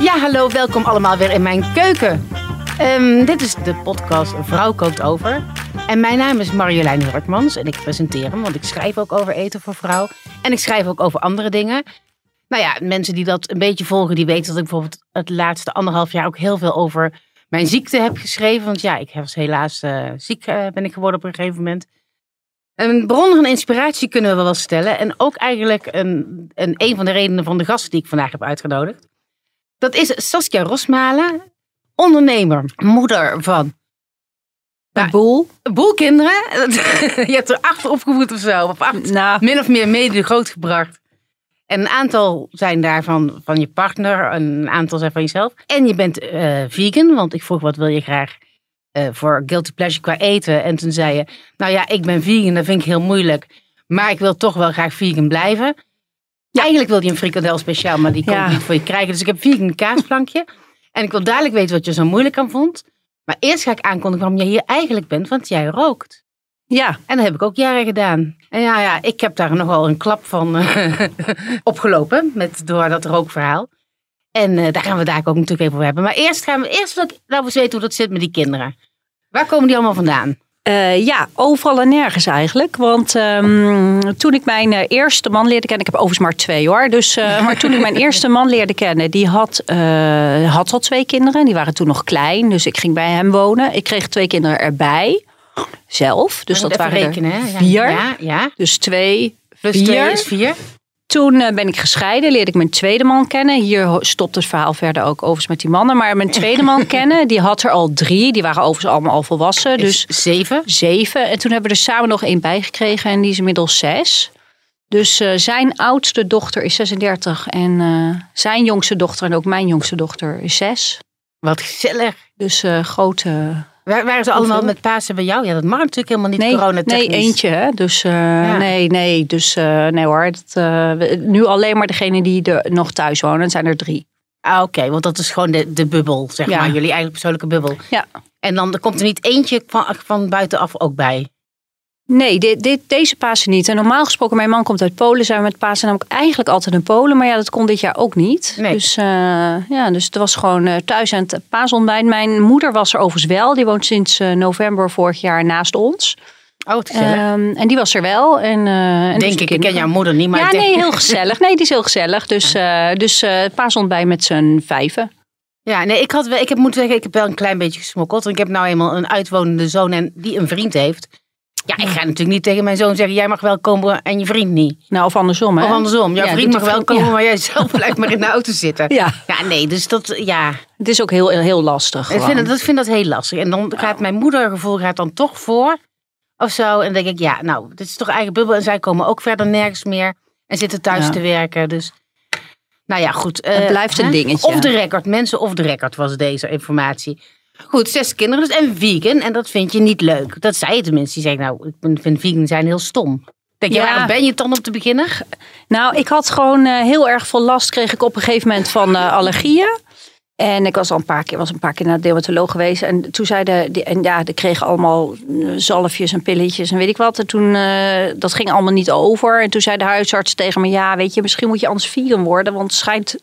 Ja, hallo, welkom allemaal weer in mijn keuken. Ehm, dit is de podcast Een Vrouw Kookt Over. En mijn naam is Marjolein Hurkmans en ik presenteer hem, want ik schrijf ook over eten voor vrouw. En ik schrijf ook over andere dingen. Nou ja, mensen die dat een beetje volgen, die weten dat ik bijvoorbeeld het laatste anderhalf jaar ook heel veel over mijn ziekte heb geschreven. Want ja, ik was helaas uh, ziek uh, ben ik geworden op een gegeven moment. Een bron van inspiratie kunnen we wel stellen. En ook eigenlijk een, een, een van de redenen van de gasten die ik vandaag heb uitgenodigd. Dat is Saskia Rosmalen, ondernemer, moeder van een boel. Een boel kinderen. Je hebt er acht opgevoed of zo. Of acht, nou. min of meer mede grootgebracht. En een aantal zijn daarvan van je partner, een aantal zijn van jezelf. En je bent uh, vegan, want ik vroeg wat wil je graag uh, voor guilty pleasure qua eten. En toen zei je, nou ja, ik ben vegan, dat vind ik heel moeilijk. Maar ik wil toch wel graag vegan blijven. Ja. Eigenlijk wilde je een frikandel speciaal, maar die kon ik niet voor je krijgen. Dus ik heb vegan kaasplankje. en ik wil duidelijk weten wat je zo moeilijk aan vond. Maar eerst ga ik aankondigen waarom je hier eigenlijk bent, want jij rookt. Ja. En dat heb ik ook jaren gedaan. En ja, ja ik heb daar nogal een klap van uh, opgelopen met, door dat rookverhaal. En uh, daar gaan we daar ook natuurlijk even over hebben. Maar eerst gaan we eerst laten we eens weten hoe dat zit met die kinderen. Waar komen die allemaal vandaan? Uh, ja, overal en nergens eigenlijk. Want um, toen ik mijn uh, eerste man leerde kennen, ik heb overigens maar twee hoor. Dus, uh, maar toen ik mijn eerste man leerde kennen, die had, had al twee kinderen. Die waren toen nog klein, dus ik ging bij hem wonen. Ik kreeg twee kinderen erbij, zelf. Dus dat waren rekenen, er vier. Ja, ja. Dus twee, Plus vier. twee is vier. Toen uh, ben ik gescheiden, leerde ik mijn tweede man kennen. Hier stopt het verhaal verder ook overigens met die mannen. Maar mijn tweede man kennen, die had er al drie. Die waren overigens allemaal al volwassen. Dus zeven? Zeven. En toen hebben we er samen nog één bijgekregen en die is inmiddels zes. Dus uh, zijn oudste dochter is 36 en uh, zijn jongste dochter en ook mijn jongste dochter is zes. Wat gezellig. Dus grote... Waar, waren ze allemaal met Pasen bij jou? Ja, dat mag natuurlijk helemaal niet nee, coronatechnisch. Nee, eentje. Hè? Dus uh, ja. nee, nee. Dus uh, nee hoor. Dat, uh, nu alleen maar degene die er nog thuis wonen. Dan zijn er drie. Ah, Oké, okay, want dat is gewoon de, de bubbel, zeg ja. maar. Jullie eigen persoonlijke bubbel. Ja. En dan er komt er niet eentje van, van buitenaf ook bij? Nee, dit, dit, deze Pasen niet. En normaal gesproken, mijn man komt uit Polen. Zijn we met Pasen namelijk eigenlijk altijd in Polen. Maar ja, dat kon dit jaar ook niet. Nee. Dus, uh, ja, dus het was gewoon uh, thuis aan het paasontbijt. Mijn moeder was er overigens wel. Die woont sinds uh, november vorig jaar naast ons. Oh. Um, en die was er wel. En, en denk dus ik, ik ken jouw moeder niet. Maar ja, denk... nee, heel gezellig. Nee, die is heel gezellig. Dus, dus paasontbijt met z'n vijven. Ja, nee, ik, had, ik heb, moet zeggen, ik heb wel een klein beetje gesmokkeld. Ik heb nou eenmaal een uitwonende zoon en die een vriend heeft. Ja, ik ga natuurlijk niet tegen mijn zoon zeggen: jij mag wel komen en je vriend niet. Nou, of andersom, hè? Of andersom. Jouw Ja, vriend mag wel komen, ja. maar jij zelf blijft maar in de auto zitten. Ja, Ja, nee, dus dat, ja. het is ook heel, heel lastig. Ik vind, dat, ik vind dat heel lastig. En dan gaat mijn moedergevoel gaat dan toch voor. Of zo. En dan denk ik, ja, nou, dit is toch eigen bubbel. En zij komen ook verder nergens meer. En zitten thuis Ja. te werken. Dus, nou ja, goed. Het eh, blijft een dingetje. Off the record. Mensen off the record was deze informatie. Goed, zes kinderen dus. En vegan. En dat vind je niet leuk. Dat zei je tenminste. Die zei, nou, ik vind vegan zijn heel stom. Denk je, Ja. waarom ben je het dan om te beginnen? Nou, ik had gewoon eh, heel erg veel last, kreeg ik op een gegeven moment van eh, allergieën. En ik was al een paar keer, was een paar keer naar de dermatoloog geweest. En toen zeiden, die, en ja, die kregen allemaal eh, zalfjes en pilletjes en weet ik wat. En toen, dat ging allemaal niet over. En toen zei de huisarts tegen me, ja, weet je, misschien moet je anders vegan worden. Want het schijnt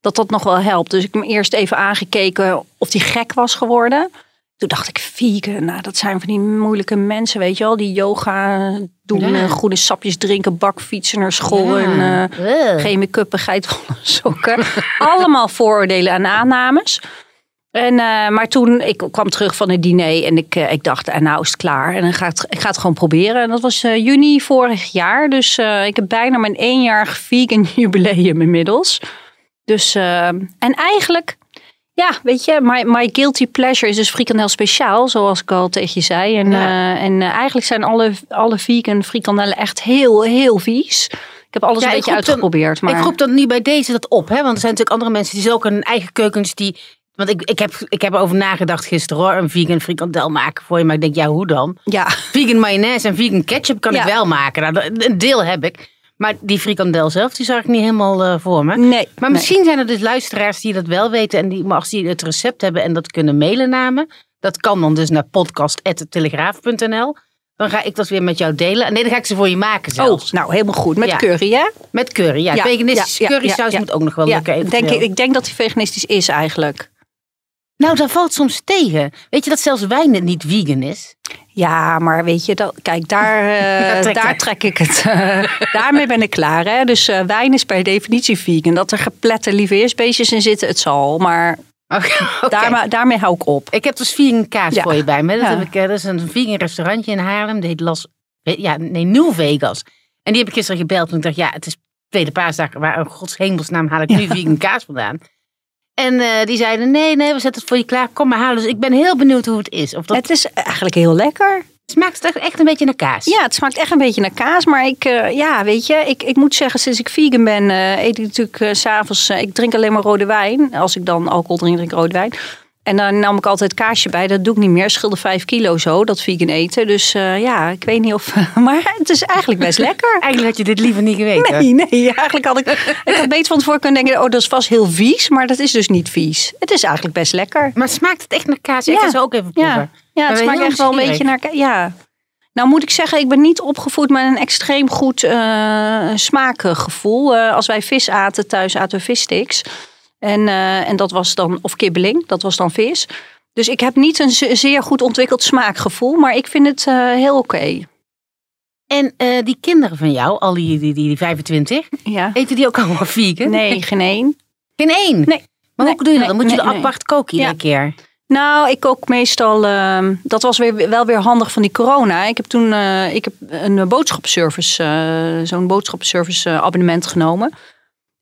dat dat nog wel helpt. Dus ik heb hem eerst even aangekeken of die gek was geworden. Toen dacht ik, vegan, nou, dat zijn van die moeilijke mensen, weet je wel. Die yoga doen, Ja. eh, groene sapjes drinken, bakfietsen naar school. Ja. En, eh, geen make-up en geitwolle sokken. Allemaal vooroordelen en aannames. En, eh, maar toen, ik kwam terug van het diner en ik, ik dacht, en nou is het klaar. En dan ga het, ik ga het gewoon proberen. En dat was juni vorig jaar. Dus ik heb bijna mijn eenjarig vegan jubileum inmiddels. Dus, eh, en eigenlijk, ja, weet je, my, my guilty pleasure is dus frikandel speciaal, zoals ik al tegen je zei. En, Ja. eh, en eh, eigenlijk zijn alle, alle vegan frikandellen echt heel, heel vies. Ik heb alles Ja, een beetje dan- uitgeprobeerd. Maar... Ik roep dan nu bij deze dat op, hè? want er zijn natuurlijk andere mensen die ook een eigen keukens die. Want ik, ik, heb, ik heb erover nagedacht gisteren hoor, een vegan frikandel maken voor je. Maar ik denk, ja, hoe dan? Ja, Vegan mayonaise en vegan ketchup kan Ja. ik wel maken. Nou, een deel heb ik. Maar die frikandel zelf, die zag ik niet helemaal eh, voor me. nee. Maar misschien zijn er dus luisteraars die dat wel weten. En die, maar als die het recept hebben en dat kunnen mailen naar me. Dat kan dan dus naar podcast.telegraaf.nl. Dan ga ik dat weer met jou delen. En nee, dan ga ik ze voor je maken Nee. zelfs. Oh, nou helemaal goed. Met Ja. curry, hè? Met curry, ja. Ja, Veganistische ja, ja, currysaus ja, moet ook nog wel Ja, lukken. denk ik, ik denk dat hij veganistisch is eigenlijk. Nou, dat valt soms tegen. Weet je dat zelfs wijn niet vegan is? Ja, maar weet je, dat, kijk, daar, eh, Daar trek daar trek ik het. eh, daarmee ben ik klaar. Hè? Dus eh, wijn is per definitie vegan. Dat er geplette lieveheersbeestjes in zitten, het zal. Maar daarmee, daarmee hou ik op. Ik heb dus vegan kaas Ja. voor je bij me. Dat, Ja. heb ik, dat is een vegan restaurantje in Haarlem. Die heet Las... Ja, nee, New Vegas. En die heb ik gisteren gebeld. En ik dacht, ja, het is tweede paasdag. Waar in gods hemelsnaam haal ik nu vegan kaas vandaan? En eh, die zeiden, nee, nee, we zetten het voor je klaar. Kom maar halen. Dus ik ben heel benieuwd hoe het is. Of dat Het is eigenlijk heel lekker. smaakt het echt een beetje naar kaas. Ja, het smaakt echt een beetje naar kaas. Maar ik, eh, ja, weet je, ik, ik moet zeggen, sinds ik vegan ben, eh, eet ik natuurlijk s s'avonds. ik drink alleen maar rode wijn. Als ik dan alcohol drink, drink ik rode wijn. En dan nam ik altijd kaasje bij. Dat doe ik niet meer. Scheelde vijf kilo zo, dat vegan eten. Dus eh, ja, ik weet niet of. Maar het is eigenlijk best lekker. Eigenlijk had je dit liever niet geweten. Nee, nee, eigenlijk had ik. Ik had beter van tevoren kunnen denken: oh, dat is vast heel vies. Maar dat is dus niet vies. Het is eigenlijk best lekker. Maar smaakt het echt naar kaas? Ik Ja. ga ze ook even proeven. Ja, het smaakt echt wel een beetje naar. Ja. Nou moet ik zeggen, ik ben niet opgevoed met een extreem goed eh, smaakgevoel. Eh, als wij vis aten thuis, aten we vissticks. En, eh, en dat was dan, of kibbeling, dat was dan vis. Dus ik heb niet een ze- zeer goed ontwikkeld smaakgevoel, maar ik vind het eh, heel oké. En eh, die kinderen van jou, al die, die, die 25, Ja. eten die ook allemaal vegan? Nee, geen één. Geen één? Nee. Maar Nee, hoe doe je dat? Dan moet je er nee. apart koken iedere Ja. keer. Nou, ik kook meestal. ehm, dat was weer, wel weer handig van die corona. Ik heb toen ik heb een boodschappenservice, eh, zo'n boodschappenservice eh, abonnement genomen.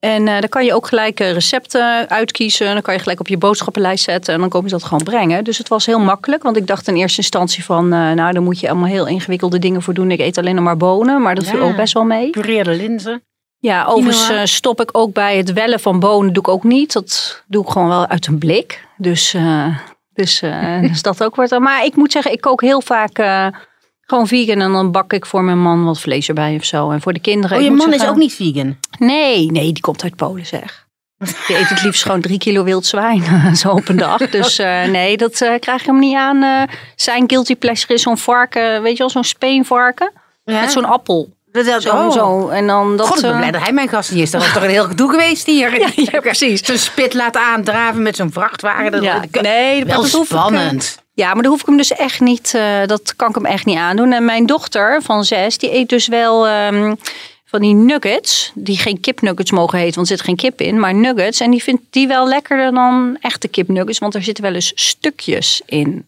En eh daar kan je ook gelijk eh, recepten uitkiezen. Dan kan je gelijk op je boodschappenlijst zetten. En dan kom je dat gewoon brengen. Dus het was heel makkelijk. Want ik dacht in eerste instantie van... eh, nou, daar moet je allemaal heel ingewikkelde dingen voor doen. Ik eet alleen nog maar bonen. Maar dat viel Ja. ook best wel mee. Pureerde linzen. Ja, overigens stop ik ook bij het wellen van bonen. Doe ik ook niet. Dat doe ik gewoon wel uit een blik. Dus, dus, dus dat ook wordt. Maar ik moet zeggen, ik kook heel vaak gewoon vegan. En dan bak ik voor mijn man wat vlees erbij of zo. En voor de kinderen. Oh, je man is ook niet vegan? Nee, nee, die komt uit Polen zeg. Die eet het liefst gewoon drie kilo wild zwijn. zo op een dag. Dus eh, nee, dat eh, krijg je hem niet aan. eh. zijn guilty pleasure is zo'n varken. Weet je wel, zo'n speenvarken. Ja. Met zo'n appel. Dat, Zo, oh. zo. En dan dat... God, ik ben eh, blij dat hij mijn gast niet is. Dat was toch een heel gedoe geweest hier. Ja, ja, precies. Zo'n spit laten aandraven met zo'n vrachtwagen. Dat, Ja, nee, dat eh, spannend. Ja, maar dan hoef ik hem dus echt niet. eh, dat kan ik hem echt niet aandoen. En mijn dochter van zes, die eet dus wel ehm, van die nuggets. Die geen kipnuggets mogen heten, want er zit geen kip in. Maar nuggets. En die vindt die wel lekkerder dan echte kipnuggets. Want er zitten wel eens stukjes in.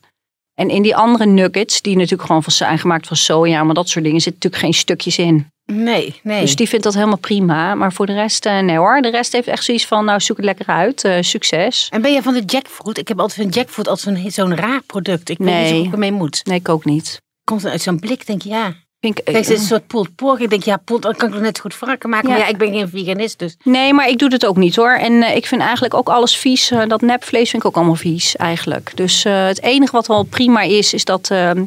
En in die andere nuggets, die natuurlijk gewoon van zijn gemaakt van soja, maar dat soort dingen, zitten natuurlijk geen stukjes in. Nee, nee. Dus die vindt dat helemaal prima. Maar voor de rest, eh, nee hoor. De rest heeft echt zoiets van, nou zoek het lekker uit. eh, succes. En ben je van de jackfruit? Ik heb altijd van jackfruit als zo'n zo'n raar product. Ik weet niet Nee. hoe ik ermee moet. Nee, ik ook niet. Komt er uit zo'n blik, denk je, ja. Vind ik, het is een soort pulled pork. Ik denk, ja, pulled, dan kan ik nog net goed varken maken. Ja. Maar ja, ik ben geen veganist, dus... Nee, maar ik doe het ook niet hoor. En eh, ik vind eigenlijk ook alles vies. Eh, dat nepvlees vind ik ook allemaal vies eigenlijk. Dus eh, het enige wat wel prima is, is dat ehm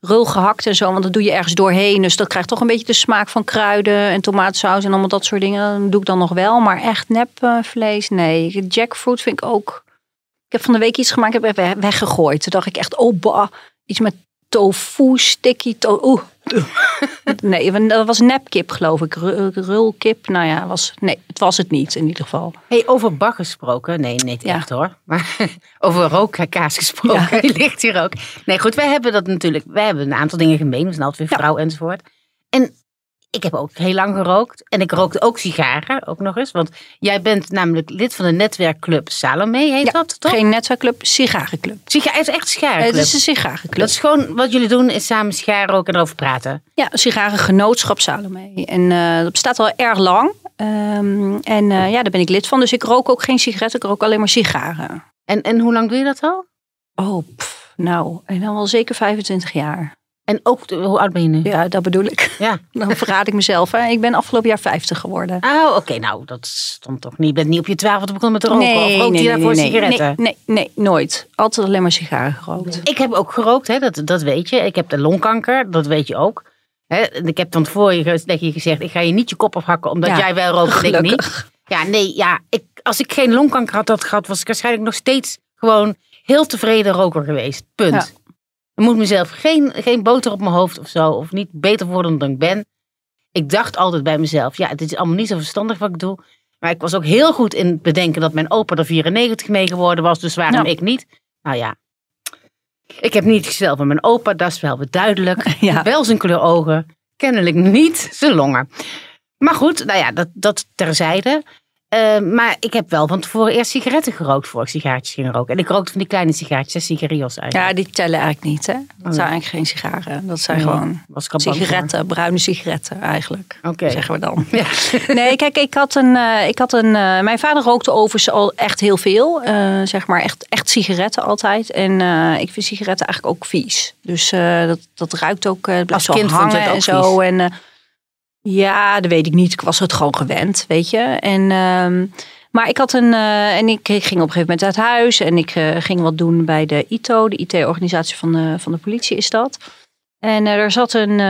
rul gehakt en zo. Want dat doe je ergens doorheen. Dus dat krijgt toch een beetje de smaak van kruiden en tomatensaus en allemaal dat soort dingen. Dat doe ik dan nog wel. Maar echt nepvlees, nee. Jackfruit vind ik ook... Ik heb van de week iets gemaakt, heb ik we- weggegooid. Toen dacht ik echt, oh bah, iets met tofu, sticky tofu. Nee, dat was nepkip geloof ik. Ru- Rulkip, nou ja, was, nee, het was het niet in ieder geval. Hey, over bak gesproken. Nee, niet Ja. echt hoor. Maar over rookkaas gesproken. Ja. Die ligt hier ook. Nee, goed, wij hebben dat natuurlijk. Wij hebben een aantal dingen gemeen. We zijn altijd weer Ja. vrouw enzovoort. En ik heb ook heel lang gerookt. En ik rookte ook sigaren, ook nog eens. Want jij bent namelijk lid van de netwerkclub Salome, heet Ja, dat toch? Geen netwerkclub, sigarenclub. Siga het is echt sigarenclub. Het is een sigarenclub. Dat is gewoon wat jullie doen, is samen sigaren roken en erover praten. Ja, sigarengenootschap Salome. En eh, dat bestaat al erg lang. Ehm, en eh, ja, daar ben ik lid van. Dus ik rook ook geen sigaretten, ik rook alleen maar sigaren. En, en hoe lang doe je dat al? Oh, pff, nou, en dan wel zeker 25 jaar. En ook, hoe oud ben je nu? Ja, dat bedoel ik. Ja. Dan verraad ik mezelf. Hè. Ik ben afgelopen jaar 50 geworden. Oh, oké. Nou, dat stond toch niet. Je bent niet op je twaalfde begonnen met roken? of rookt je daarvoor sigaretten? Nee, nee, nee, nooit. Altijd alleen maar sigaren gerookt. Ik heb ook gerookt, hè, dat, dat weet je. Ik heb de longkanker, dat weet je ook. Hè, ik heb dan voor je, gezegd, ik ga je niet je kop afhakken omdat Ja, jij wel rookt en ik niet. Ja, nee, ja, ik, als ik geen longkanker had, had gehad, was ik waarschijnlijk nog steeds gewoon heel tevreden roker geweest. Punt. Ja. Ik moet mezelf geen, geen boter op mijn hoofd of zo, of niet beter worden dan ik ben. Ik dacht altijd bij mezelf, ja, het is allemaal niet zo verstandig wat ik doe. Maar ik was ook heel goed in het bedenken dat mijn opa er 94 mee geworden was, dus waarom Ja. ik niet? Nou ja, ik heb niet gesteld van mijn opa, dat is wel weer duidelijk. Ja. Wel zijn kleur ogen, kennelijk niet zijn longen. Maar goed, nou ja, dat, dat terzijde. Eh, maar ik heb wel van tevoren eerst sigaretten gerookt voor ik sigaretjes ging roken. En ik rookte van die kleine sigaretjes, hè, sigarios eigenlijk. Ja, die tellen eigenlijk niet. Hè? Dat nee. zijn eigenlijk geen sigaren. Dat zijn Nee, gewoon sigaretten, bruine sigaretten eigenlijk. Oké. Zeggen we dan. Ja. Nee, kijk, ik had een. eh, ik had een eh, mijn vader rookte overigens al echt heel veel. eh, zeg maar echt, echt sigaretten altijd. En ik vind sigaretten eigenlijk ook vies. Dus dat, dat ruikt ook. blijft Als zo hangen en zo. vies? En, ja, dat weet ik niet. Ik was het gewoon gewend, weet je. En, ehm, maar ik had een. eh, en ik, ik ging op een gegeven moment uit huis. En ik eh, ging wat doen bij de ITO, de IT-organisatie van de, van de politie is dat. En eh, er zat een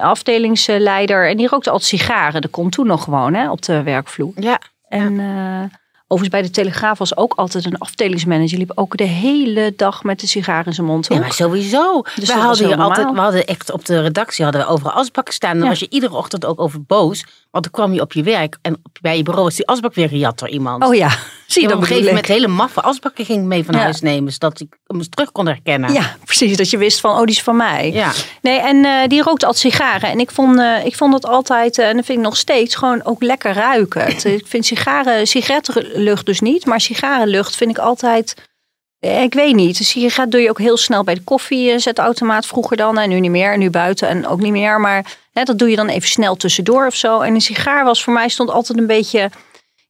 afdelingsleider en die rookte altijd sigaren. Dat kon toen nog gewoon hè, op de werkvloer. Ja. En eh, overigens bij de Telegraaf was ook altijd een afdelingsmanager. liep ook de hele dag met de sigaar in zijn mond. Ja, maar sowieso. Dus we hadden hier altijd, we hadden echt op de redactie hadden we overal asbakken staan. En dan Ja. was je iedere ochtend ook over boos. Want dan kwam je op je werk en bij je bureau was die asbak weer gejat door iemand. Oh ja, zie je op dat een gegeven moment hele maffe asbakken ging mee van Ja. huis nemen. Zodat ik hem eens terug kon herkennen. Ja, precies. Dat je wist van, oh, die is van mij. Ja. Nee, en eh, die rookte altijd sigaren. En ik vond, eh, ik vond het altijd, eh, en dat vind ik nog steeds, gewoon ook lekker ruiken. Het- ik vind sigaren, sigarettenlucht dus niet, maar sigarenlucht vind ik altijd, eh, ik weet niet. Een sigaret doe je ook heel snel bij de koffiezetautomaat vroeger dan. En nu niet meer, en nu buiten en ook niet meer. Maar hè, dat doe je dan even snel tussendoor of zo. En een sigaar was voor mij stond altijd een beetje...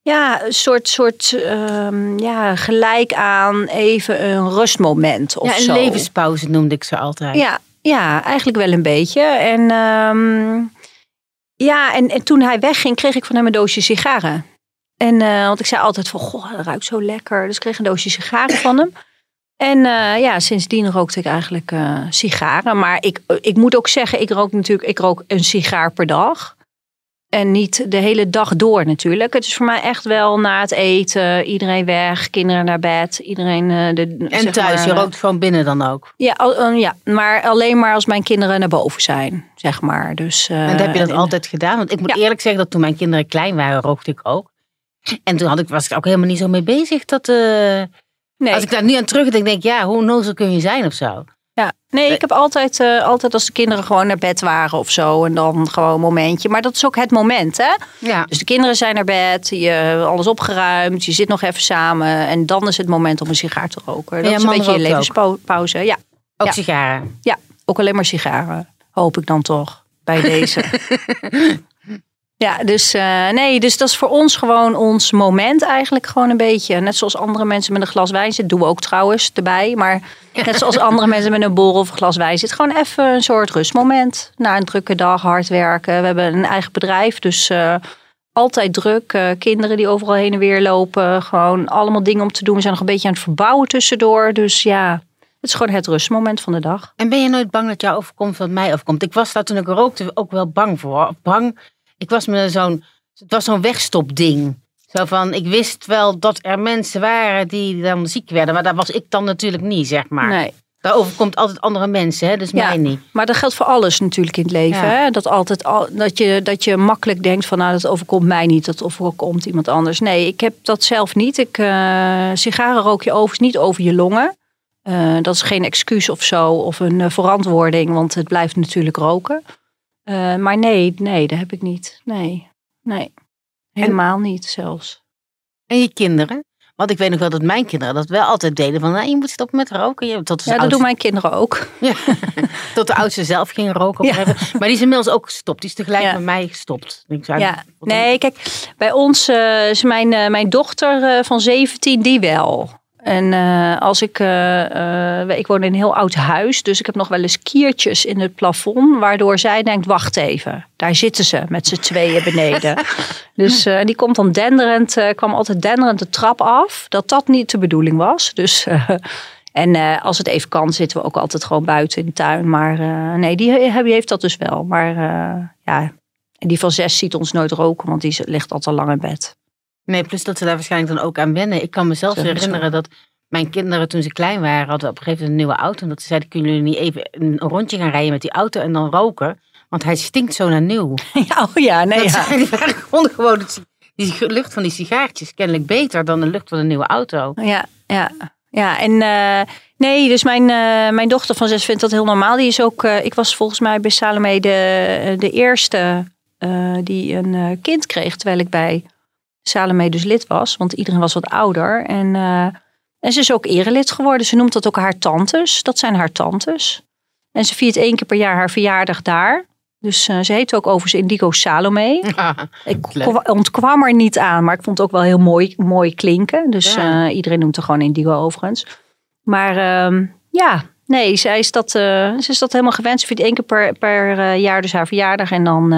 Ja, een soort, soort ehm, ja, gelijk aan even een rustmoment of ja, een zo. levenspauze noemde ik ze altijd. Ja, ja, eigenlijk wel een beetje. En, ehm, ja, en, en toen hij wegging, kreeg ik van hem een doosje sigaren. En, eh, want ik zei altijd van, goh, dat ruikt zo lekker. Dus ik kreeg een doosje sigaren van hem. En eh, ja, sindsdien rookte ik eigenlijk eh, sigaren. Maar ik, ik moet ook zeggen, ik rook natuurlijk ik rook een sigaar per dag. En niet de hele dag door natuurlijk. Het is voor mij echt wel na het eten, iedereen weg, kinderen naar bed, iedereen... eh, de, En thuis, maar, je eh, rookt gewoon binnen dan ook. ja, al- eh, ja, maar alleen maar als mijn kinderen naar boven zijn, zeg maar. Dus, eh, En heb je dat en- altijd gedaan? Want ik moet Ja. eerlijk zeggen dat toen mijn kinderen klein waren, rookte ik ook. En toen had ik, was ik ook helemaal niet zo mee bezig. Dat, eh, Nee, Als ik daar nu aan terugdenk, denk ik, ja, hoe nozel kun je zijn of zo? Nee, ik heb altijd, eh, altijd als de kinderen gewoon naar bed waren of zo. En dan gewoon een momentje. Maar dat is ook het moment, hè? Ja. Dus de kinderen zijn naar bed, je hebt alles opgeruimd, je zit nog even samen. En dan is het moment om een sigaar te roken. Dat Ja, is een beetje je levenspauze. Ja, Ook Ja. sigaren. ja, ook alleen maar sigaren. Hoop ik dan toch, bij deze. Ja, dus eh, nee, dus dat is voor ons gewoon ons moment eigenlijk gewoon een beetje. Net zoals andere mensen met een glas wijn zitten, doen we ook trouwens erbij. Maar net zoals andere mensen met een borrel of een glas wijn zitten, gewoon even een soort rustmoment. Na een drukke dag, hard werken. We hebben een eigen bedrijf, dus eh, altijd druk. Eh, kinderen die overal heen en weer lopen. Gewoon allemaal dingen om te doen. We zijn nog een beetje aan het verbouwen tussendoor. Dus ja, het is gewoon het rustmoment van de dag. En ben je nooit bang dat jou overkomt wat mij overkomt? Ik was daar toen ik rookte ook wel bang voor. Bang. Ik was me zo'n, het was zo'n wegstopding. Zo van, ik wist wel dat er mensen waren die dan ziek werden. Maar dat was ik dan natuurlijk niet, zeg maar. Nee. Daar overkomt altijd andere mensen, hè? dus Ja. mij niet. Maar dat geldt voor alles natuurlijk in het leven. Ja. Hè? Dat, altijd al, dat, je, dat je makkelijk denkt van nou dat overkomt mij niet. Dat overkomt iemand anders. Nee, ik heb dat zelf niet. Ik, eh, sigaren rook je overigens niet over je longen. Eh, dat is geen excuus of zo. Of een eh, verantwoording. Want het blijft natuurlijk roken. Eh, maar nee, nee, dat heb ik niet. Nee, nee. Helemaal niet zelfs. En je kinderen? Want ik weet nog wel dat mijn kinderen dat wel altijd deden. Van, nou, je moet stoppen met roken. Je, tot, Ja, dat oudste, doen mijn kinderen ook. Ja, tot de oudste zelf ging roken. Ja. Maar die is inmiddels ook gestopt. Die is tegelijk Ja. met mij gestopt. Ik Ja, nee, kijk, bij ons eh, is mijn, eh, mijn dochter van 17, die wel. En eh, als ik, eh, eh, ik woon in een heel oud huis, dus ik heb nog wel eens kiertjes in het plafond, waardoor zij denkt, wacht even, daar zitten ze met z'n tweeën beneden. dus die komt dan denderend, kwam altijd denderend de trap af, dat dat niet de bedoeling was. Dus, en als het even kan, zitten we ook altijd gewoon buiten in de tuin. Maar nee, die, die heeft dat dus wel. Maar ja, en die van zes ziet ons nooit roken, want die ligt altijd lang in bed. Nee, plus dat ze daar waarschijnlijk dan ook aan wennen. Ik kan mezelf herinneren dat mijn kinderen toen ze klein waren, hadden op een gegeven moment een nieuwe auto. En dat ze zeiden, kunnen jullie niet even een rondje gaan rijden met die auto en dan roken? Want hij stinkt zo naar nieuw. Ja, oh ja, nee, Dat ja. die waren gewoon die lucht van die sigaartjes kennelijk beter dan de lucht van een nieuwe auto. Ja, ja, ja. En eh, nee, dus mijn, eh, mijn dochter van zes vindt dat heel normaal. Die is ook, eh, ik was volgens mij bij Salome de, de eerste die een kind kreeg, terwijl ik bij Salome dus lid was. Want iedereen was wat ouder. En, eh, en ze is ook erelid geworden. Ze noemt dat ook haar tantes. Dat zijn haar tantes. En ze viert één keer per jaar haar verjaardag daar. Dus eh, ze heet ook overigens Indigo Salome. Ik ontkwam er niet aan, maar ik vond het ook wel heel mooi, mooi klinken. Dus Ja. eh, iedereen noemt er gewoon Indigo overigens. Maar ehm, ja, nee, zij is dat, ze is dat helemaal gewend. Ze vindt één keer per, per jaar dus haar verjaardag. En dan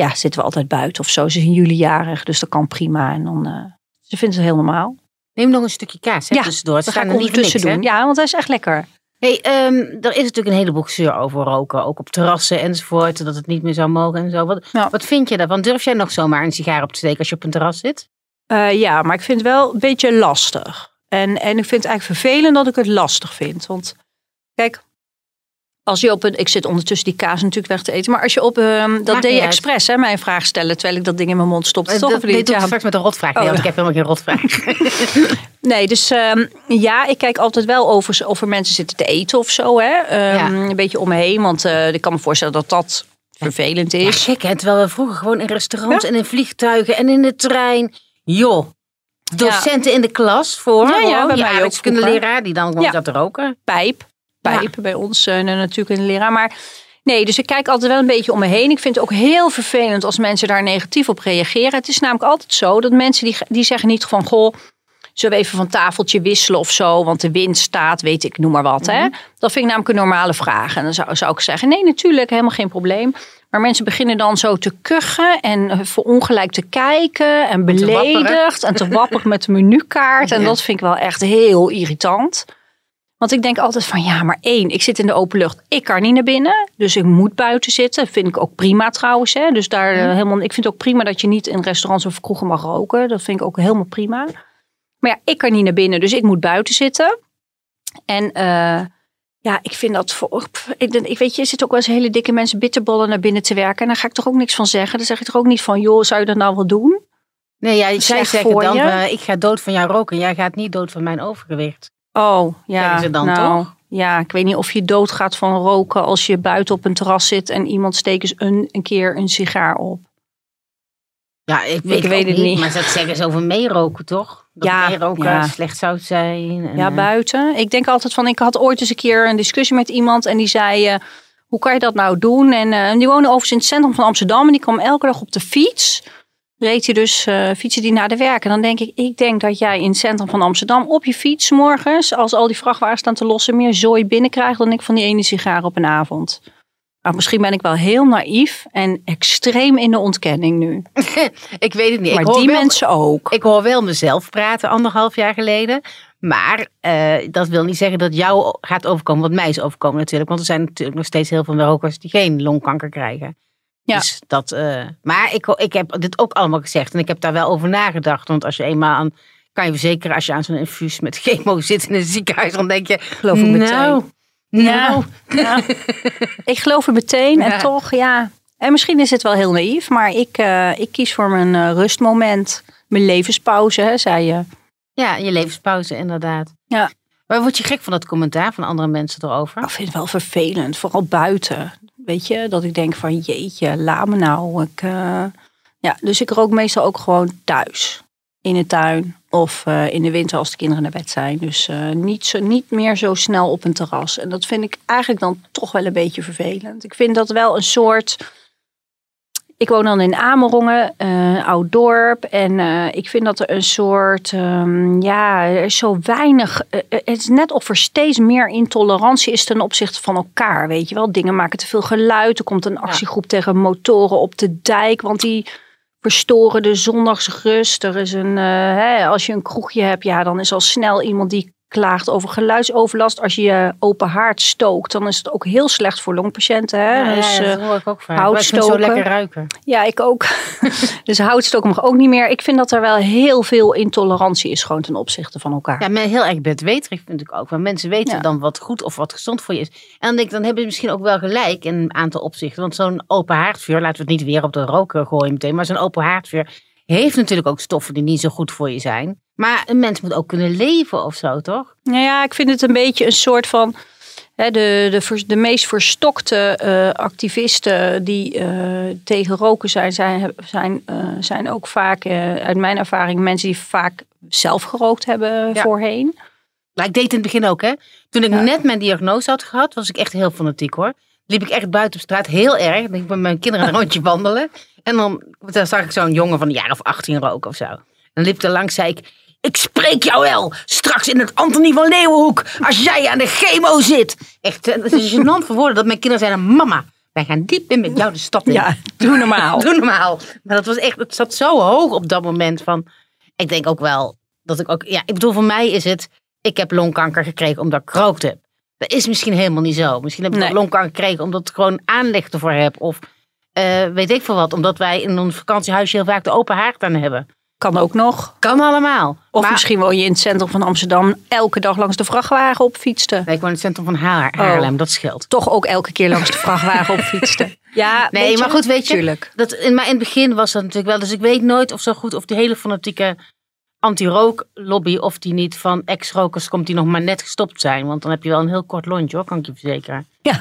ja, zitten we altijd buiten of zo. Ze is in juli jarig, dus dat kan prima. En dan, eh, ze vindt het heel normaal. Neem nog een stukje kaas hè, Ja, tussendoor. Ze Dat ga staan ik er niet hè? doen. Ja, want hij is echt lekker. Hey, ehm, er is natuurlijk een heleboel gezeur over roken. Ook op terrassen enzovoort. Dat het niet meer zou mogen en zo. Wat, wat vind je daarvan? Durf jij nog zomaar een sigaar op te steken als je op een terras zit? Eh, ja, maar ik vind het wel een beetje lastig. En, en ik vind het eigenlijk vervelend dat ik het lastig vind. Want kijk, als je op een. Ik zit ondertussen die kaas natuurlijk weg te eten. Maar als je op. ehm, dat deed je expres, hè? Mijn vraag stellen terwijl ik dat ding in mijn mond stopte. Eh, toch? dat, nee, niet? doe ik Ja. straks met een rotvraag. Nee, Oh, want ja. ik heb helemaal geen rotvraag. Nee, dus ehm, ja, ik kijk altijd wel of er, of er mensen zitten te eten of zo. Hè? Ehm, Ja. Een beetje om me heen. Want eh, ik kan me voorstellen dat dat vervelend Ja, is. gek hè? Terwijl we vroeger gewoon in restaurants en in vliegtuigen en in de trein. Joh. Docenten in de klas voor. Ja, ja, bij die mij ook aardrijkskundeleraar die dan gewoon Ja. zat te roken. pijp. Pijp bij ons eh, natuurlijk een leraar. Maar nee, dus ik kijk altijd wel een beetje om me heen. Ik vind het ook heel vervelend als mensen daar negatief op reageren. Het is namelijk altijd zo dat mensen die, die zeggen niet van... goh, zullen we even van tafeltje wisselen of zo? Want de wind staat, weet ik, noem maar wat. Hè? Dat vind ik namelijk een normale vraag. En dan zou, zou ik zeggen, nee, natuurlijk, helemaal geen probleem. Maar mensen beginnen dan zo te kuchen en eh, verongelijk te kijken en te beledigd en te wapperen met de menukaart. En Ja. dat vind ik wel echt heel irritant. Want ik denk altijd van ja, maar één, ik zit in de open lucht. Ik kan niet naar binnen. Dus ik moet buiten zitten. Vind ik ook prima trouwens. Hè. Dus daar eh, helemaal. Ik vind het ook prima dat je niet in restaurants of kroegen mag roken. Dat vind ik ook helemaal prima. Maar ja, ik kan niet naar binnen. Dus ik moet buiten zitten. En eh, ja, ik vind dat voor. Ik, ik weet je, er zitten ook wel eens hele dikke mensen bitterballen naar binnen te werken. En daar ga ik toch ook niks van zeggen. Dan zeg ik toch ook niet van, joh, zou je dat nou wel doen? Nee, ja, zij zeggen dan, eh, ik ga dood van jou roken. Jij gaat niet dood van mijn overgewicht. Oh, ja. Ze dan nou, toch? Ja, ik weet niet of je doodgaat van roken als je buiten op een terras zit en iemand steekt eens een, een keer een sigaar op. Ja, ik weet, weet ook het niet. niet. Maar dat zeggen ze over meeroken, toch? Dat Ja, meeroken ja. slecht zou zijn. En, Ja, eh, buiten. Ik denk altijd van, ik had ooit eens een keer een discussie met iemand en die zei, eh, hoe kan je dat nou doen? En eh, die woonde overigens in het centrum van Amsterdam en die kwam elke dag op de fiets. Reed hij dus, eh fietsen die naar de werk. En dan denk ik, ik denk dat jij in het centrum van Amsterdam op je fiets morgens, als al die vrachtwagens staan te lossen, meer zooi binnenkrijgt dan ik van die ene sigaar op een avond. Maar misschien ben ik wel heel naïef en extreem in de ontkenning nu. ik weet het niet. Maar ik hoor die wel, mensen ook. Ik hoor wel mezelf praten anderhalf jaar geleden. Maar eh, dat wil niet zeggen dat jou gaat overkomen wat mij is overkomen natuurlijk. Want er zijn natuurlijk nog steeds heel veel rokers die geen longkanker krijgen. Ja. Dus dat, eh, maar ik, ik heb dit ook allemaal gezegd. En ik heb daar wel over nagedacht. Want als je eenmaal aan, kan je verzekeren als je aan zo'n infuus met chemo zit in een ziekenhuis. Dan denk je, Geloof ik meteen. nou, nou. Ik geloof er meteen Ja. en toch, ja. En misschien is het wel heel naïef, maar ik, eh, ik kies voor mijn eh, rustmoment. Mijn levenspauze, hè, zei je. Ja, je levenspauze inderdaad. Ja. Maar word je gek van dat commentaar van andere mensen erover? Ik vind het wel vervelend, vooral buiten. Dat ik denk van jeetje, laat me nou. Ik, eh, Ja, dus ik rook meestal ook gewoon thuis. In de tuin of eh, in de winter als de kinderen naar bed zijn. Dus eh, niet, zo, niet meer zo snel op een terras. En dat vind ik eigenlijk dan toch wel een beetje vervelend. Ik vind dat wel een soort... ik woon dan in Amerongen, uh, oud dorp. En uh, ik vind dat er een soort, um, ja, er is zo weinig. Uh, het is net of er steeds meer intolerantie is ten opzichte van elkaar. Weet je wel, dingen maken te veel geluid. Er komt een actiegroep ja. tegen motoren op de dijk, want die verstoren de zondagsrust. Er is een, hè, als je een kroegje hebt, ja, dan is al snel iemand die klaagt over geluidsoverlast. Als je je open haard stookt, dan is het ook heel slecht voor longpatiënten. Hè? Ja, dus, ja, dat hoor ik ook vaak. Houtstoken. zo lekker ruiken. Ja, ik ook. dus houtstoken mag ook niet meer. Ik vind dat er wel heel veel intolerantie is gewoon ten opzichte van elkaar. Ja, maar heel erg bedweterig vind ik ook. Want mensen weten ja. dan wat goed of wat gezond voor je is. En dan denk ik, dan hebben ze misschien ook wel gelijk in een aantal opzichten. Want zo'n open haardvuur, laten we het niet weer op de rook gooien meteen. Maar zo'n open haardvuur heeft natuurlijk ook stoffen die niet zo goed voor je zijn. Maar een mens moet ook kunnen leven of zo, toch? Nou ja, ik vind het een beetje een soort van. Hè, de, de, de meest verstokte uh, activisten die uh, tegen roken zijn, zijn, zijn, uh, zijn ook vaak, uit mijn ervaring, mensen die vaak zelf gerookt hebben ja. voorheen. Maar ik deed in het begin ook, hè? Toen ik ja. net mijn diagnose had gehad, was ik echt heel fanatiek hoor. Liep ik echt buiten op straat, heel erg. Ik met mijn kinderen een rondje wandelen. En dan, dan zag ik zo'n jongen van een jaar of 18 roken of zo. En liep er langs, zei ik, ik spreek jou wel. Straks in het Antonie van Leeuwenhoek. Als jij aan de chemo zit. Echt, het is gênant voor woorden dat mijn kinderen zeiden... Mama, wij gaan diep in met jou de stad in. Ja, doe normaal. doe normaal. Maar dat was echt, het zat zo hoog op dat moment van... Ik denk ook wel dat ik ook... Ja, ik bedoel, voor mij is het... Ik heb longkanker gekregen omdat ik gerookt heb. Dat is misschien helemaal niet zo. Misschien heb ik nee. longkanker gekregen omdat ik gewoon aanleg ervoor heb. Of uh, weet ik veel wat. Omdat wij in ons vakantiehuisje heel vaak de open haard aan hebben. Kan ook nog. Kan allemaal. Of maar, misschien woon je in het centrum van Amsterdam elke dag langs de vrachtwagen op fietste. Nee, ik woon in het centrum van Haar, Haarlem, oh. dat scheelt. Toch ook elke keer langs de vrachtwagen op fietste. Ja, nee, maar goed, weet je. Tuurlijk. Dat, in, maar in het begin was dat natuurlijk wel. Dus ik weet nooit of zo goed of die hele fanatieke anti-rooklobby, of die niet van ex-rokers komt die nog maar net gestopt zijn. Want dan heb je wel een heel kort lontje hoor, kan ik je verzekeren. Ja.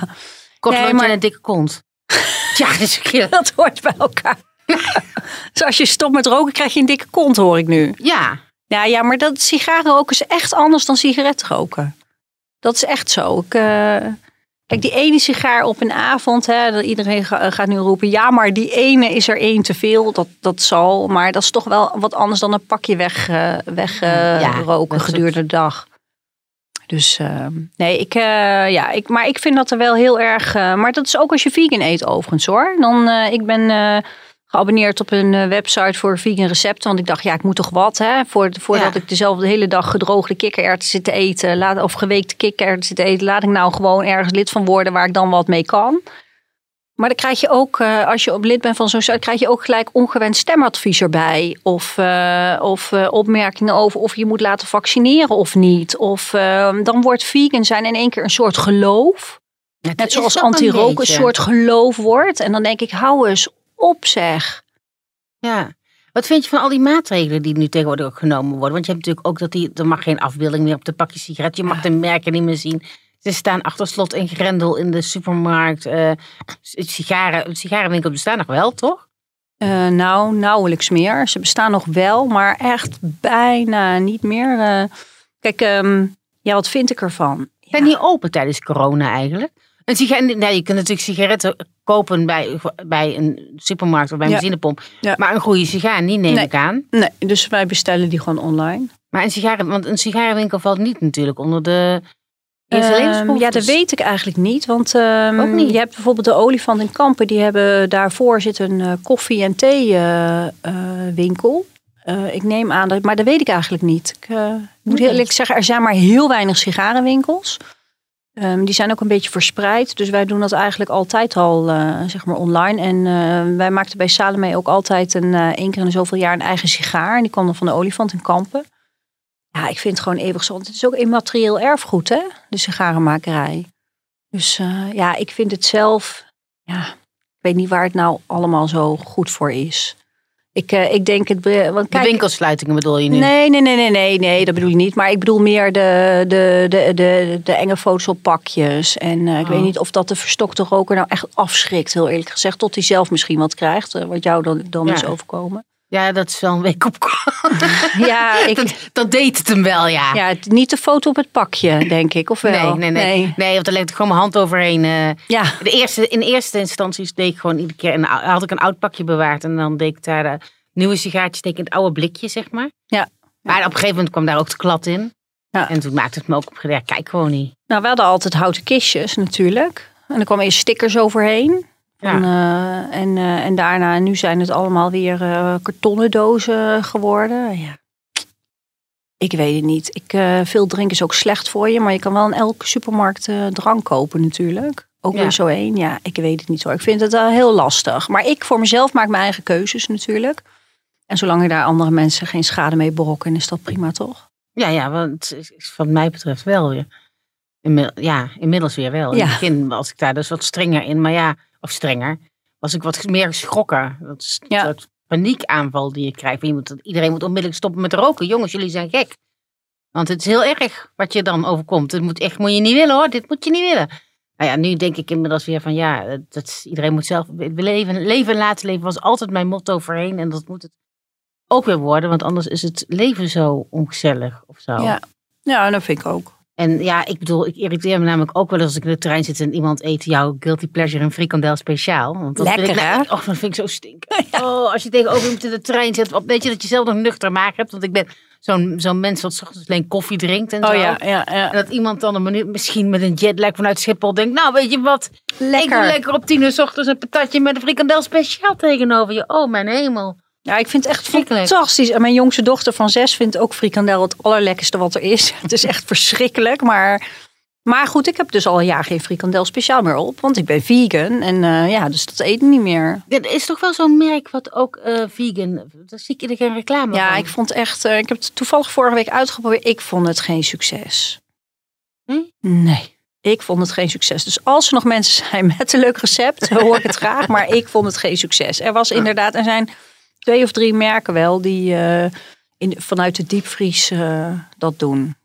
Kort nee, lontje maar... en een dikke kont. ja, dus dat hoort bij elkaar. dus als je stopt met roken, krijg je een dikke kont, hoor ik nu. Ja. Ja, ja maar dat sigarenroken is echt anders dan sigaretroken. Dat is echt zo. Ik, uh, kijk, die ene sigaar op een avond, hè, iedereen gaat nu roepen, ja, maar die ene is er één te veel. Dat, dat zal, maar dat is toch wel wat anders dan een pakje weg, uh, weg ja, roken gedurende de dag. Dus uh, nee, ik, uh, ja, ik, maar ik vind dat er wel heel erg. Uh, maar dat is ook als je vegan eet, overigens hoor. Dan, ik ben geabonneerd op een website voor vegan recepten. Want ik dacht, ja, ik moet toch wat. Hè? Voor, voordat ja. ik dezelfde hele dag gedroogde kikkererwten zit te eten. Laat, of geweekte kikkererwten zit te eten. Laat ik nou gewoon ergens lid van worden waar ik dan wat mee kan. Maar dan krijg je ook, als je op lid bent van zo'n site, krijg je ook gelijk ongewenst stemadvies erbij. Of, uh, of uh, opmerkingen over of je moet laten vaccineren of niet. Of uh, dan wordt vegan zijn in één keer een soort geloof. Ja, Net zoals anti-rook een, een, soort geloof wordt. En dan denk ik, hou eens op zeg. Ja. Wat vind je van al die maatregelen die nu tegenwoordig ook genomen worden? Want je hebt natuurlijk ook dat die, er mag geen afbeelding meer op de pakje sigaret. Je mag de merken niet meer zien. Ze staan achter slot en grendel in de supermarkt. Uh, sigaren, sigarenwinkel bestaan nog wel, toch? Uh, nou, nauwelijks meer. Ze bestaan nog wel, maar echt bijna niet meer. Uh, kijk, um, ja, wat vind ik ervan? Zijn die open tijdens corona eigenlijk? Een sigaret, nee, je kunt natuurlijk sigaretten kopen bij, bij een supermarkt of bij een ja. benzinepomp. Ja. Maar een goede sigaar niet, neem nee. ik aan. Nee, dus wij bestellen die gewoon online. Maar een sigaren, want een sigarenwinkel valt niet natuurlijk onder de Um, ja, dat weet ik eigenlijk niet. Want um, niet. je hebt bijvoorbeeld de olifant in Kampen. Die hebben daarvoor zit een uh, koffie- en thee-winkel. Uh, uh, ik neem aan, dat, maar dat weet ik eigenlijk niet. Ik moet eerlijk zeggen, er zijn maar heel weinig sigarenwinkels. Um, die zijn ook een beetje verspreid. Dus wij doen dat eigenlijk altijd al zeg maar online. En wij maakten bij Salome ook altijd een, één keer in zoveel jaar een eigen sigaar. En die kwam dan van de olifant in Kampen. Ja, ik vind het gewoon eeuwig gezond. Het is ook immaterieel erfgoed, hè? De sigarenmakerij. Dus uh, ja, ik vind het zelf... Ja, ik weet niet waar het nou allemaal zo goed voor is. Ik, uh, ik denk het... Want kijk, de winkelsluitingen bedoel je nu? Nee, nee, nee, nee, nee, nee, dat bedoel ik niet. Maar ik bedoel meer de, de, de, de, de enge foto's op pakjes. En uh, ik oh. weet niet of dat de verstokte roker nou echt afschrikt, heel eerlijk gezegd. Tot hij zelf misschien wat krijgt, wat jou dan, dan ja. is overkomen. Ja, dat is wel een week op. Ja, ik, dat, dat deed het hem wel, ja. ja, niet de foto op het pakje, denk ik. Of wel? Nee, nee, nee. Nee, want daar legde ik gewoon mijn hand overheen. eh. Ja, de eerste, in eerste instantie deed ik gewoon iedere keer... Een, ou- had ik een oud pakje bewaard. En dan deed ik daar de nieuwe sigaartjes tegen het oude blikje, zeg maar. Ja. Maar op een gegeven moment kwam daar ook de klad in. Ja. En toen maakte het me ook op. Ja, kijk gewoon niet. nou, we hadden altijd houten kistjes natuurlijk. En er kwamen eerst stickers overheen. Van, eh, en, eh, en daarna, nu zijn het allemaal weer eh, kartonnen dozen geworden. Ja. Ik weet het niet. Ik, veel drinken is ook slecht voor je, maar je kan wel in elke supermarkt drank kopen natuurlijk. Ook Ja. weer zo één. Ja, ik weet het niet hoor. Ik vind het heel lastig. Maar ik voor mezelf maak mijn eigen keuzes natuurlijk. En zolang ik daar andere mensen geen schade mee berokken, is dat prima toch? Ja, ja, want wat mij betreft wel ja, inmiddels weer wel. In Ja. het begin was ik daar dus wat strenger in. Maar ja, of strenger, was ik wat meer geschrokken. Dat is Ja. soort paniekaanval die je krijgt. Je moet, iedereen moet onmiddellijk stoppen met roken. Jongens, jullie zijn gek. Want het is heel erg wat je dan overkomt. Het moet echt, moet je niet willen hoor. Dit moet je niet willen. Nou ja, nu denk ik inmiddels weer van ja, dat, dat- iedereen moet zelf leven, leven en laten leven was altijd mijn motto voorheen. En dat moet het ook weer worden, want anders is het leven zo ongezellig of zo. Ja. Ja, dat vind ik ook. En ja, ik bedoel, ik irriteer me namelijk ook wel eens als ik in de trein zit en iemand eet jouw guilty pleasure een frikandel speciaal. Want dat Lekker, vind ik, hè? Oh, dat vind ik zo stinken. Oh, als je tegenover iemand in de trein zit, weet je dat je zelf nog nuchter maag hebt. Want ik ben zo'n zo'n mens wat 's ochtends alleen koffie drinkt en zo. Oh ja, ja, ja. En dat iemand dan een minuut, misschien met een jetlag vanuit Schiphol denkt, nou weet je wat, ik doe Lekker. lekker op tien uur 's ochtends een patatje met een frikandel speciaal tegenover je. Oh mijn hemel. Ja, ik vind het echt fantastisch. En mijn jongste dochter van zes vindt ook frikandel het allerlekkerste wat er is. Het is echt verschrikkelijk. Maar, maar goed, ik heb dus al een jaar geen frikandel speciaal meer op. Want ik ben vegan. En eh, ja, dus dat ik niet meer. Dit is toch wel zo'n merk wat ook eh, vegan, daar zie ik er geen reclame Ja, van. ik vond echt... eh, ik heb het toevallig vorige week uitgeprobeerd. Ik vond het geen succes. Nee? Nee. Ik vond het geen succes. Dus als er nog mensen zijn met een leuk recept, hoor ik het graag. Maar ik vond het geen succes. Er was inderdaad, er zijn twee of drie merken wel die eh, in, vanuit de diepvries eh, dat doen.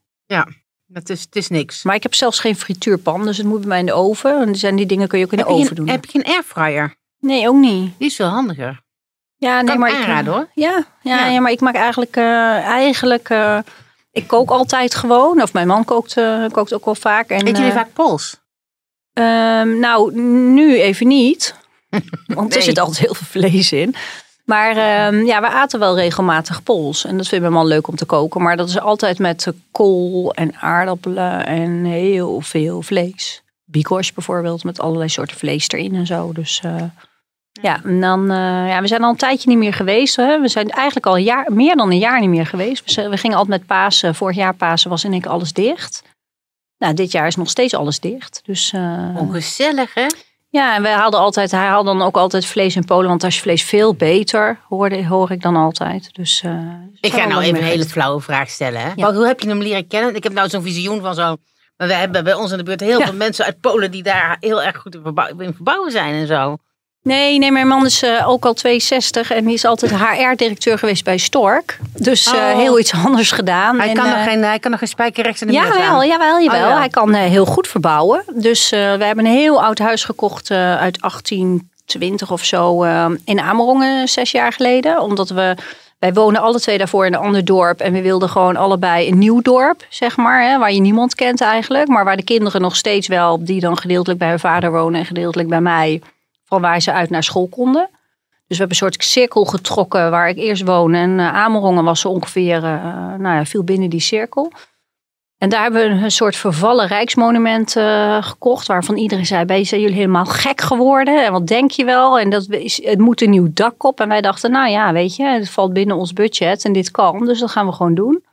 Het is, het is niks. Maar ik heb zelfs geen frituurpan, dus het moet bij mij in de oven. En die zijn die dingen kun je ook in de heb, oven doen. heb je geen airfryer? Nee, ook niet. Die is veel handiger. Ja, nee, Kan maar ik hoor. Ja, ja, Ja. ja. maar ik maak eigenlijk, eh, eigenlijk ik kook altijd gewoon. Of mijn man kookt, kookt ook wel vaak. En, Eet jullie vaak Pools? Ehm, nou, nu even niet. Want er Nee. zit altijd heel veel vlees in. Maar ehm, ja, we aten wel regelmatig pols. En dat vindt mijn man leuk om te koken. Maar dat is altijd met eh, kool en aardappelen en heel veel vlees. Bigos bijvoorbeeld, met allerlei soorten vlees erin en zo. Dus eh, ja, en dan, eh, ja, we zijn al een tijdje niet meer geweest. Hè. We zijn eigenlijk al een jaar, meer dan een jaar niet meer geweest. We, we gingen altijd met Pasen. Vorig jaar Pasen was in keer alles dicht. Nou, dit jaar is nog steeds alles dicht. Dus, eh, Ongezellig hè? Ja, en wij hadden altijd, hij haalde dan ook altijd vlees in Polen, want daar is vlees veel beter, hoorde, hoor ik dan altijd. Dus, eh, Ik ga nou even een hele flauwe vraag stellen. Hè? Ja. Hoe heb je hem leren kennen? Ik heb nou zo'n visioen van zo. Maar we hebben bij ons in de buurt heel Ja. veel mensen uit Polen die daar heel erg goed in, verbouw- in verbouwen zijn en zo. Nee, nee, mijn man is eh, ook al 62 en die is altijd HR-directeur geweest bij Stork. Dus eh, Oh. heel iets anders gedaan. Hij, En, kan eh, nog geen, hij kan nog geen spijker rechts in de muur Jawel, jawel, jawel. Oh, ja. Hij kan eh, heel goed verbouwen. Dus eh, we hebben een heel oud huis gekocht eh, uit 1820 of zo eh, in Amerongen zes jaar geleden. Omdat we, wij wonen alle twee daarvoor in een ander dorp. En we wilden gewoon allebei een nieuw dorp, zeg maar. Hè, waar je niemand kent eigenlijk. Maar waar de kinderen nog steeds wel, die dan gedeeltelijk bij hun vader wonen en gedeeltelijk bij mij. Van waar ze uit naar school konden. Dus we hebben een soort cirkel getrokken waar ik eerst woonde. En eh, Amerongen was zo ongeveer, eh, nou ja, viel binnen die cirkel. En daar hebben we een soort vervallen rijksmonument eh, gekocht. Waarvan iedereen zei, "Ben- zijn jullie helemaal gek geworden? En wat denk je wel? En dat is, het moet een nieuw dak op. En wij dachten, nou ja, weet je, het valt binnen ons budget. En dit kan, dus dat gaan we gewoon doen.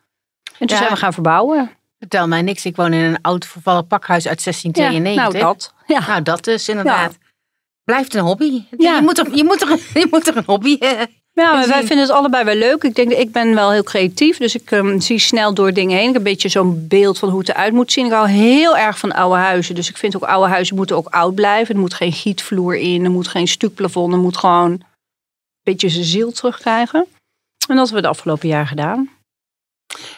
En toen Ja. zijn we gaan verbouwen. Vertel mij niks. Ik woon in een oud vervallen pakhuis uit Ja, 1692. nou dat. Ja. Nou, dat dus inderdaad. Blijft een hobby. Ja. Je, moet er, je, moet er, je moet er een hobby eh, Ja, maar wij vinden het allebei wel leuk. Ik denk, ik ben wel heel creatief, dus ik ehm, zie snel door dingen heen. Ik heb een beetje zo'n beeld van hoe het eruit moet zien. Ik hou heel erg van oude huizen, dus ik vind ook oude huizen moeten ook oud blijven. Er moet geen gietvloer in, er moet geen stukplafond, er moet gewoon een beetje zijn ziel terugkrijgen. En dat hebben we de afgelopen jaar gedaan.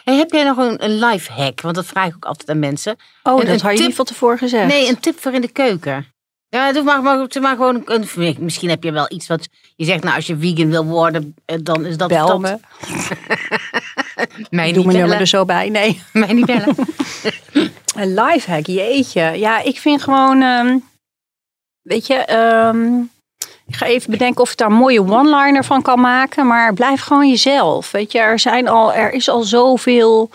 Hey, heb jij nog een, een life hack? Want dat vraag ik ook altijd aan mensen. Oh, En dat een had je tip- niet van tevoren gezegd. Nee, een tip voor in de keuken. Ja, doe maar, maar, doe maar gewoon een, Misschien heb je wel iets wat je zegt, nou, als je vegan wil worden, eh, dan is dat. Bel me. Mij Doe mijn nummer er zo bij. Nee. Mij niet bellen. Een lifehack, jeetje. Ja, ik vind gewoon, ehm, weet je, ehm, ik ga even bedenken of ik daar een mooie one-liner van kan maken, maar blijf gewoon jezelf. Weet je, er zijn al, er is al zoveel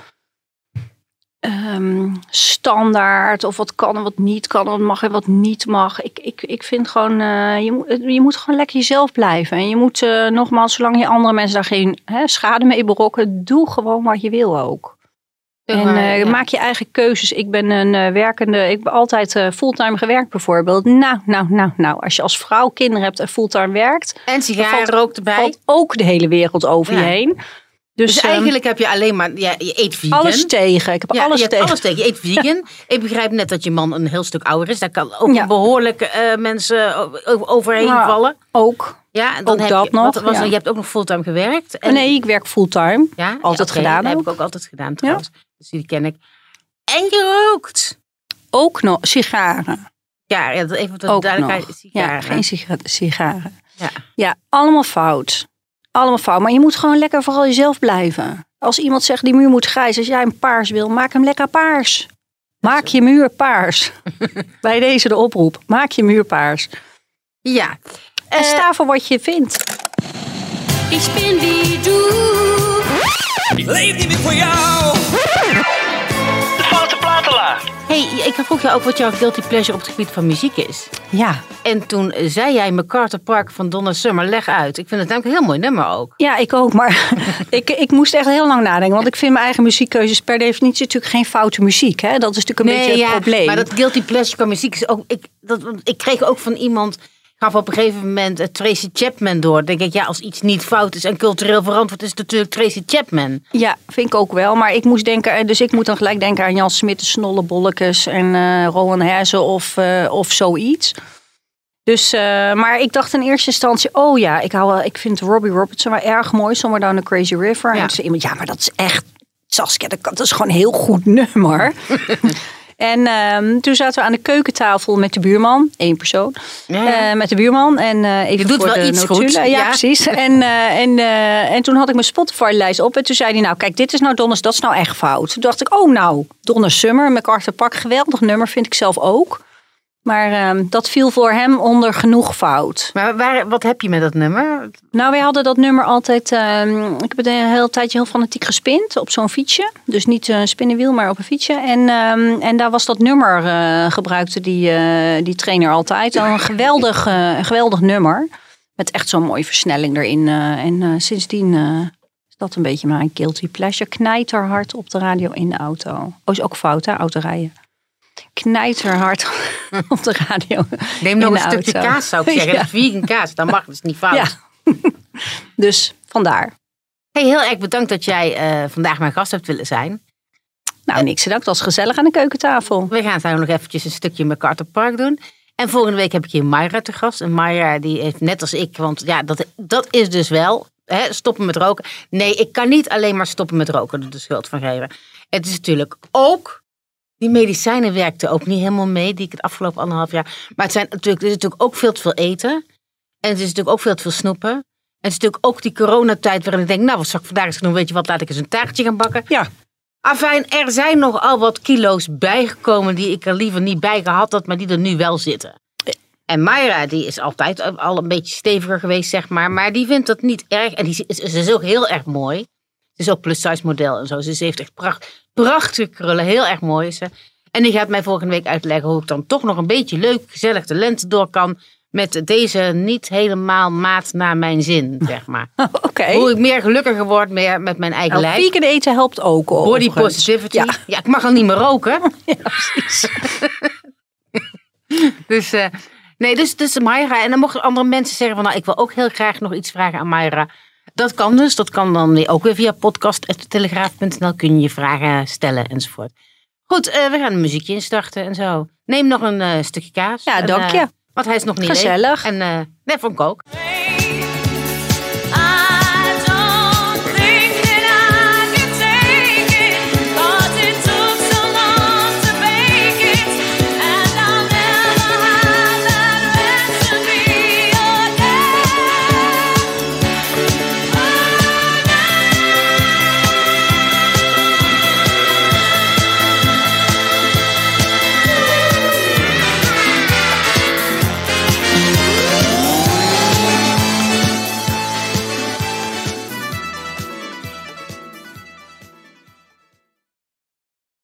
ehm, standaard of wat kan en wat niet kan, wat mag en wat niet mag. Ik, ik, ik vind gewoon, eh, je, moet, je moet gewoon lekker jezelf blijven. En je moet, eh, nogmaals, zolang je andere mensen daar geen hè, schade mee berokken, doe gewoon wat je wil ook. En eh, Ja. maak je eigen keuzes. Ik ben een eh, werkende, ik ben altijd eh, fulltime gewerkt bijvoorbeeld. Nou, nou, nou, nou. Als je als vrouw kinderen hebt en fulltime werkt, En sigaren valt- rookt erbij. valt ook de hele wereld over Ja. je heen. Dus, dus ehm, eigenlijk heb je alleen maar, ja, je eet vegan. alles tegen. Ik heb Ja, alles je tegen. alles tegen. Je eet vegan. Ik begrijp net dat je man een heel stuk ouder is. Daar kan ook Ja. behoorlijk eh, mensen overheen Ja. vallen. Ook. Ja, en dan Ook heb dat je, wat nog, was je hebt ook nog fulltime gewerkt. En, nee, ik werk fulltime. ja, altijd gedaan Dat heb ik ook altijd gedaan trouwens. Dus die ken ik. En je rookt. Ook nog sigaren. Ja, even tot Ook duidelijkheid. Sigaren. Ja, geen siga- sigaren. Ja. ja, allemaal fout. Allemaal fout. Maar je moet gewoon lekker vooral jezelf blijven. Als iemand zegt die muur moet grijs. Als jij een paars wil, maak hem lekker paars. Maak je muur paars. Bij deze de oproep. Maak je muur paars. Ja. En Eh, sta voor wat je vindt. Ich bin wie du. Ik leef niet meer voor jou. Hey, ik vroeg je ook wat jouw guilty pleasure op het gebied van muziek is. Ja. En toen zei jij MacArthur Park van Donna Summer. Leg uit. Ik vind het namelijk een heel mooi nummer ook. Ja, ik ook. Maar ik, ik moest echt heel lang nadenken. Want ik vind mijn eigen muziekkeuzes per definitie natuurlijk geen foute muziek. Hè? Dat is natuurlijk een beetje het probleem. Maar dat guilty pleasure qua muziek is ook. Ik, dat, ik kreeg ook van iemand. Gaf op een gegeven moment eh, Tracy Chapman door. Dan denk ik, ja, als iets niet fout is en cultureel verantwoord is, het natuurlijk Tracy Chapman. Ja, vind ik ook wel. Maar ik moest denken, eh, dus ik moet dan gelijk denken aan Jan Smit, de Snollebollekes en eh Rowan Herzen of, of zoiets. Dus, maar ik dacht in eerste instantie, oh ja, ik, hou ik vind Robbie Robertson wel erg mooi, Somewhere Down the Crazy River. Ja. En toen zei iemand, ja, maar dat is echt, Saskia, dat is gewoon een heel goed nummer. en ehm, toen zaten we aan de keukentafel met de buurman, één persoon. Ja. Eh, met de buurman en eh even doet voor wel de iets goeds, Ja, ja. precies. En, eh, en, en toen had ik mijn Spotify-lijst op en toen zei hij nou, kijk, dit is nou Donners, dat is nou echt fout. Toen dacht ik, oh nou, Donna Summer, MacArthur Park, geweldig nummer, vind ik zelf ook. Maar ehm, dat viel voor hem onder genoeg fout. Maar waar, wat heb je met dat nummer? Nou, wij hadden dat nummer altijd. ehm, ik heb het een hele tijdje heel fanatiek gespind op zo'n fietsje. Dus niet een spinnenwiel, maar op een fietsje. En, ehm, en daar was dat nummer eh, gebruikte die, eh, die trainer altijd. Een geweldig, eh, een geweldig nummer. Met echt zo'n mooie versnelling erin. en sindsdien is dat een beetje mijn guilty pleasure. Knijterhard op de radio in de auto. Oh, is ook fout hè, autorijden. Knijterhard op de radio. Neem nog een stukje auto. kaas, zou ik zeggen. Ja. Dat vegan kaas, dan mag het is niet fout. Ja. Dus vandaar. Hey, heel erg bedankt dat jij eh, vandaag mijn gast hebt willen zijn. Nou, niks te danken. Het was gezellig aan de keukentafel. We gaan zo nog eventjes een stukje MacArthur Park doen. En volgende week heb ik hier Mayra te gast. En Mayra die heeft net als ik, want ja, dat, dat is dus wel hè, stoppen met roken. Nee, ik kan niet alleen maar stoppen met roken er de schuld van geven. Het is natuurlijk ook, die medicijnen werkten ook niet helemaal mee, die ik het afgelopen anderhalf jaar. Maar het, zijn natuurlijk, er is natuurlijk ook veel te veel eten. En het is natuurlijk ook veel te veel snoepen. En het is natuurlijk ook die coronatijd waarin ik denk, nou wat zal ik vandaag eens doen, weet je wat, laat ik eens een taartje gaan bakken. Ja. Afijn, er zijn nogal wat kilo's bijgekomen die ik er liever niet bij gehad had, maar die er nu wel zitten. En Mayra, die is altijd al een beetje steviger geweest, zeg maar. Maar die vindt dat niet erg. En die ze is ook heel erg mooi. Ze is ook plus-size model en zo. Dus ze heeft echt pracht, prachtige krullen. Heel erg mooi is ze. En die gaat mij volgende week uitleggen hoe ik dan toch nog een beetje leuk, gezellig de lente door kan. Met deze niet helemaal maat naar mijn zin, zeg maar. Oké. Hoe ik meer gelukkiger word meer met mijn eigen Nou, lijf. vegan eten helpt ook. Body overigens. positivity. Ja. Ja. ik mag al niet meer roken. Ja, precies. Dus, eh, nee, dus, dus Mayra. En dan mochten andere mensen zeggen van, nou, ik wil ook heel graag nog iets vragen aan Mayra. Dat kan dus. Dat kan dan weer ook weer via podcast.telegraaf.nl kun je je vragen stellen enzovoort. Goed, eh, we gaan een muziekje instarten en zo. Neem nog een eh, stukje kaas. Ja, En, dank eh, je. want hij is nog niet leeg. Gezellig. En eh, net van kook. Hey,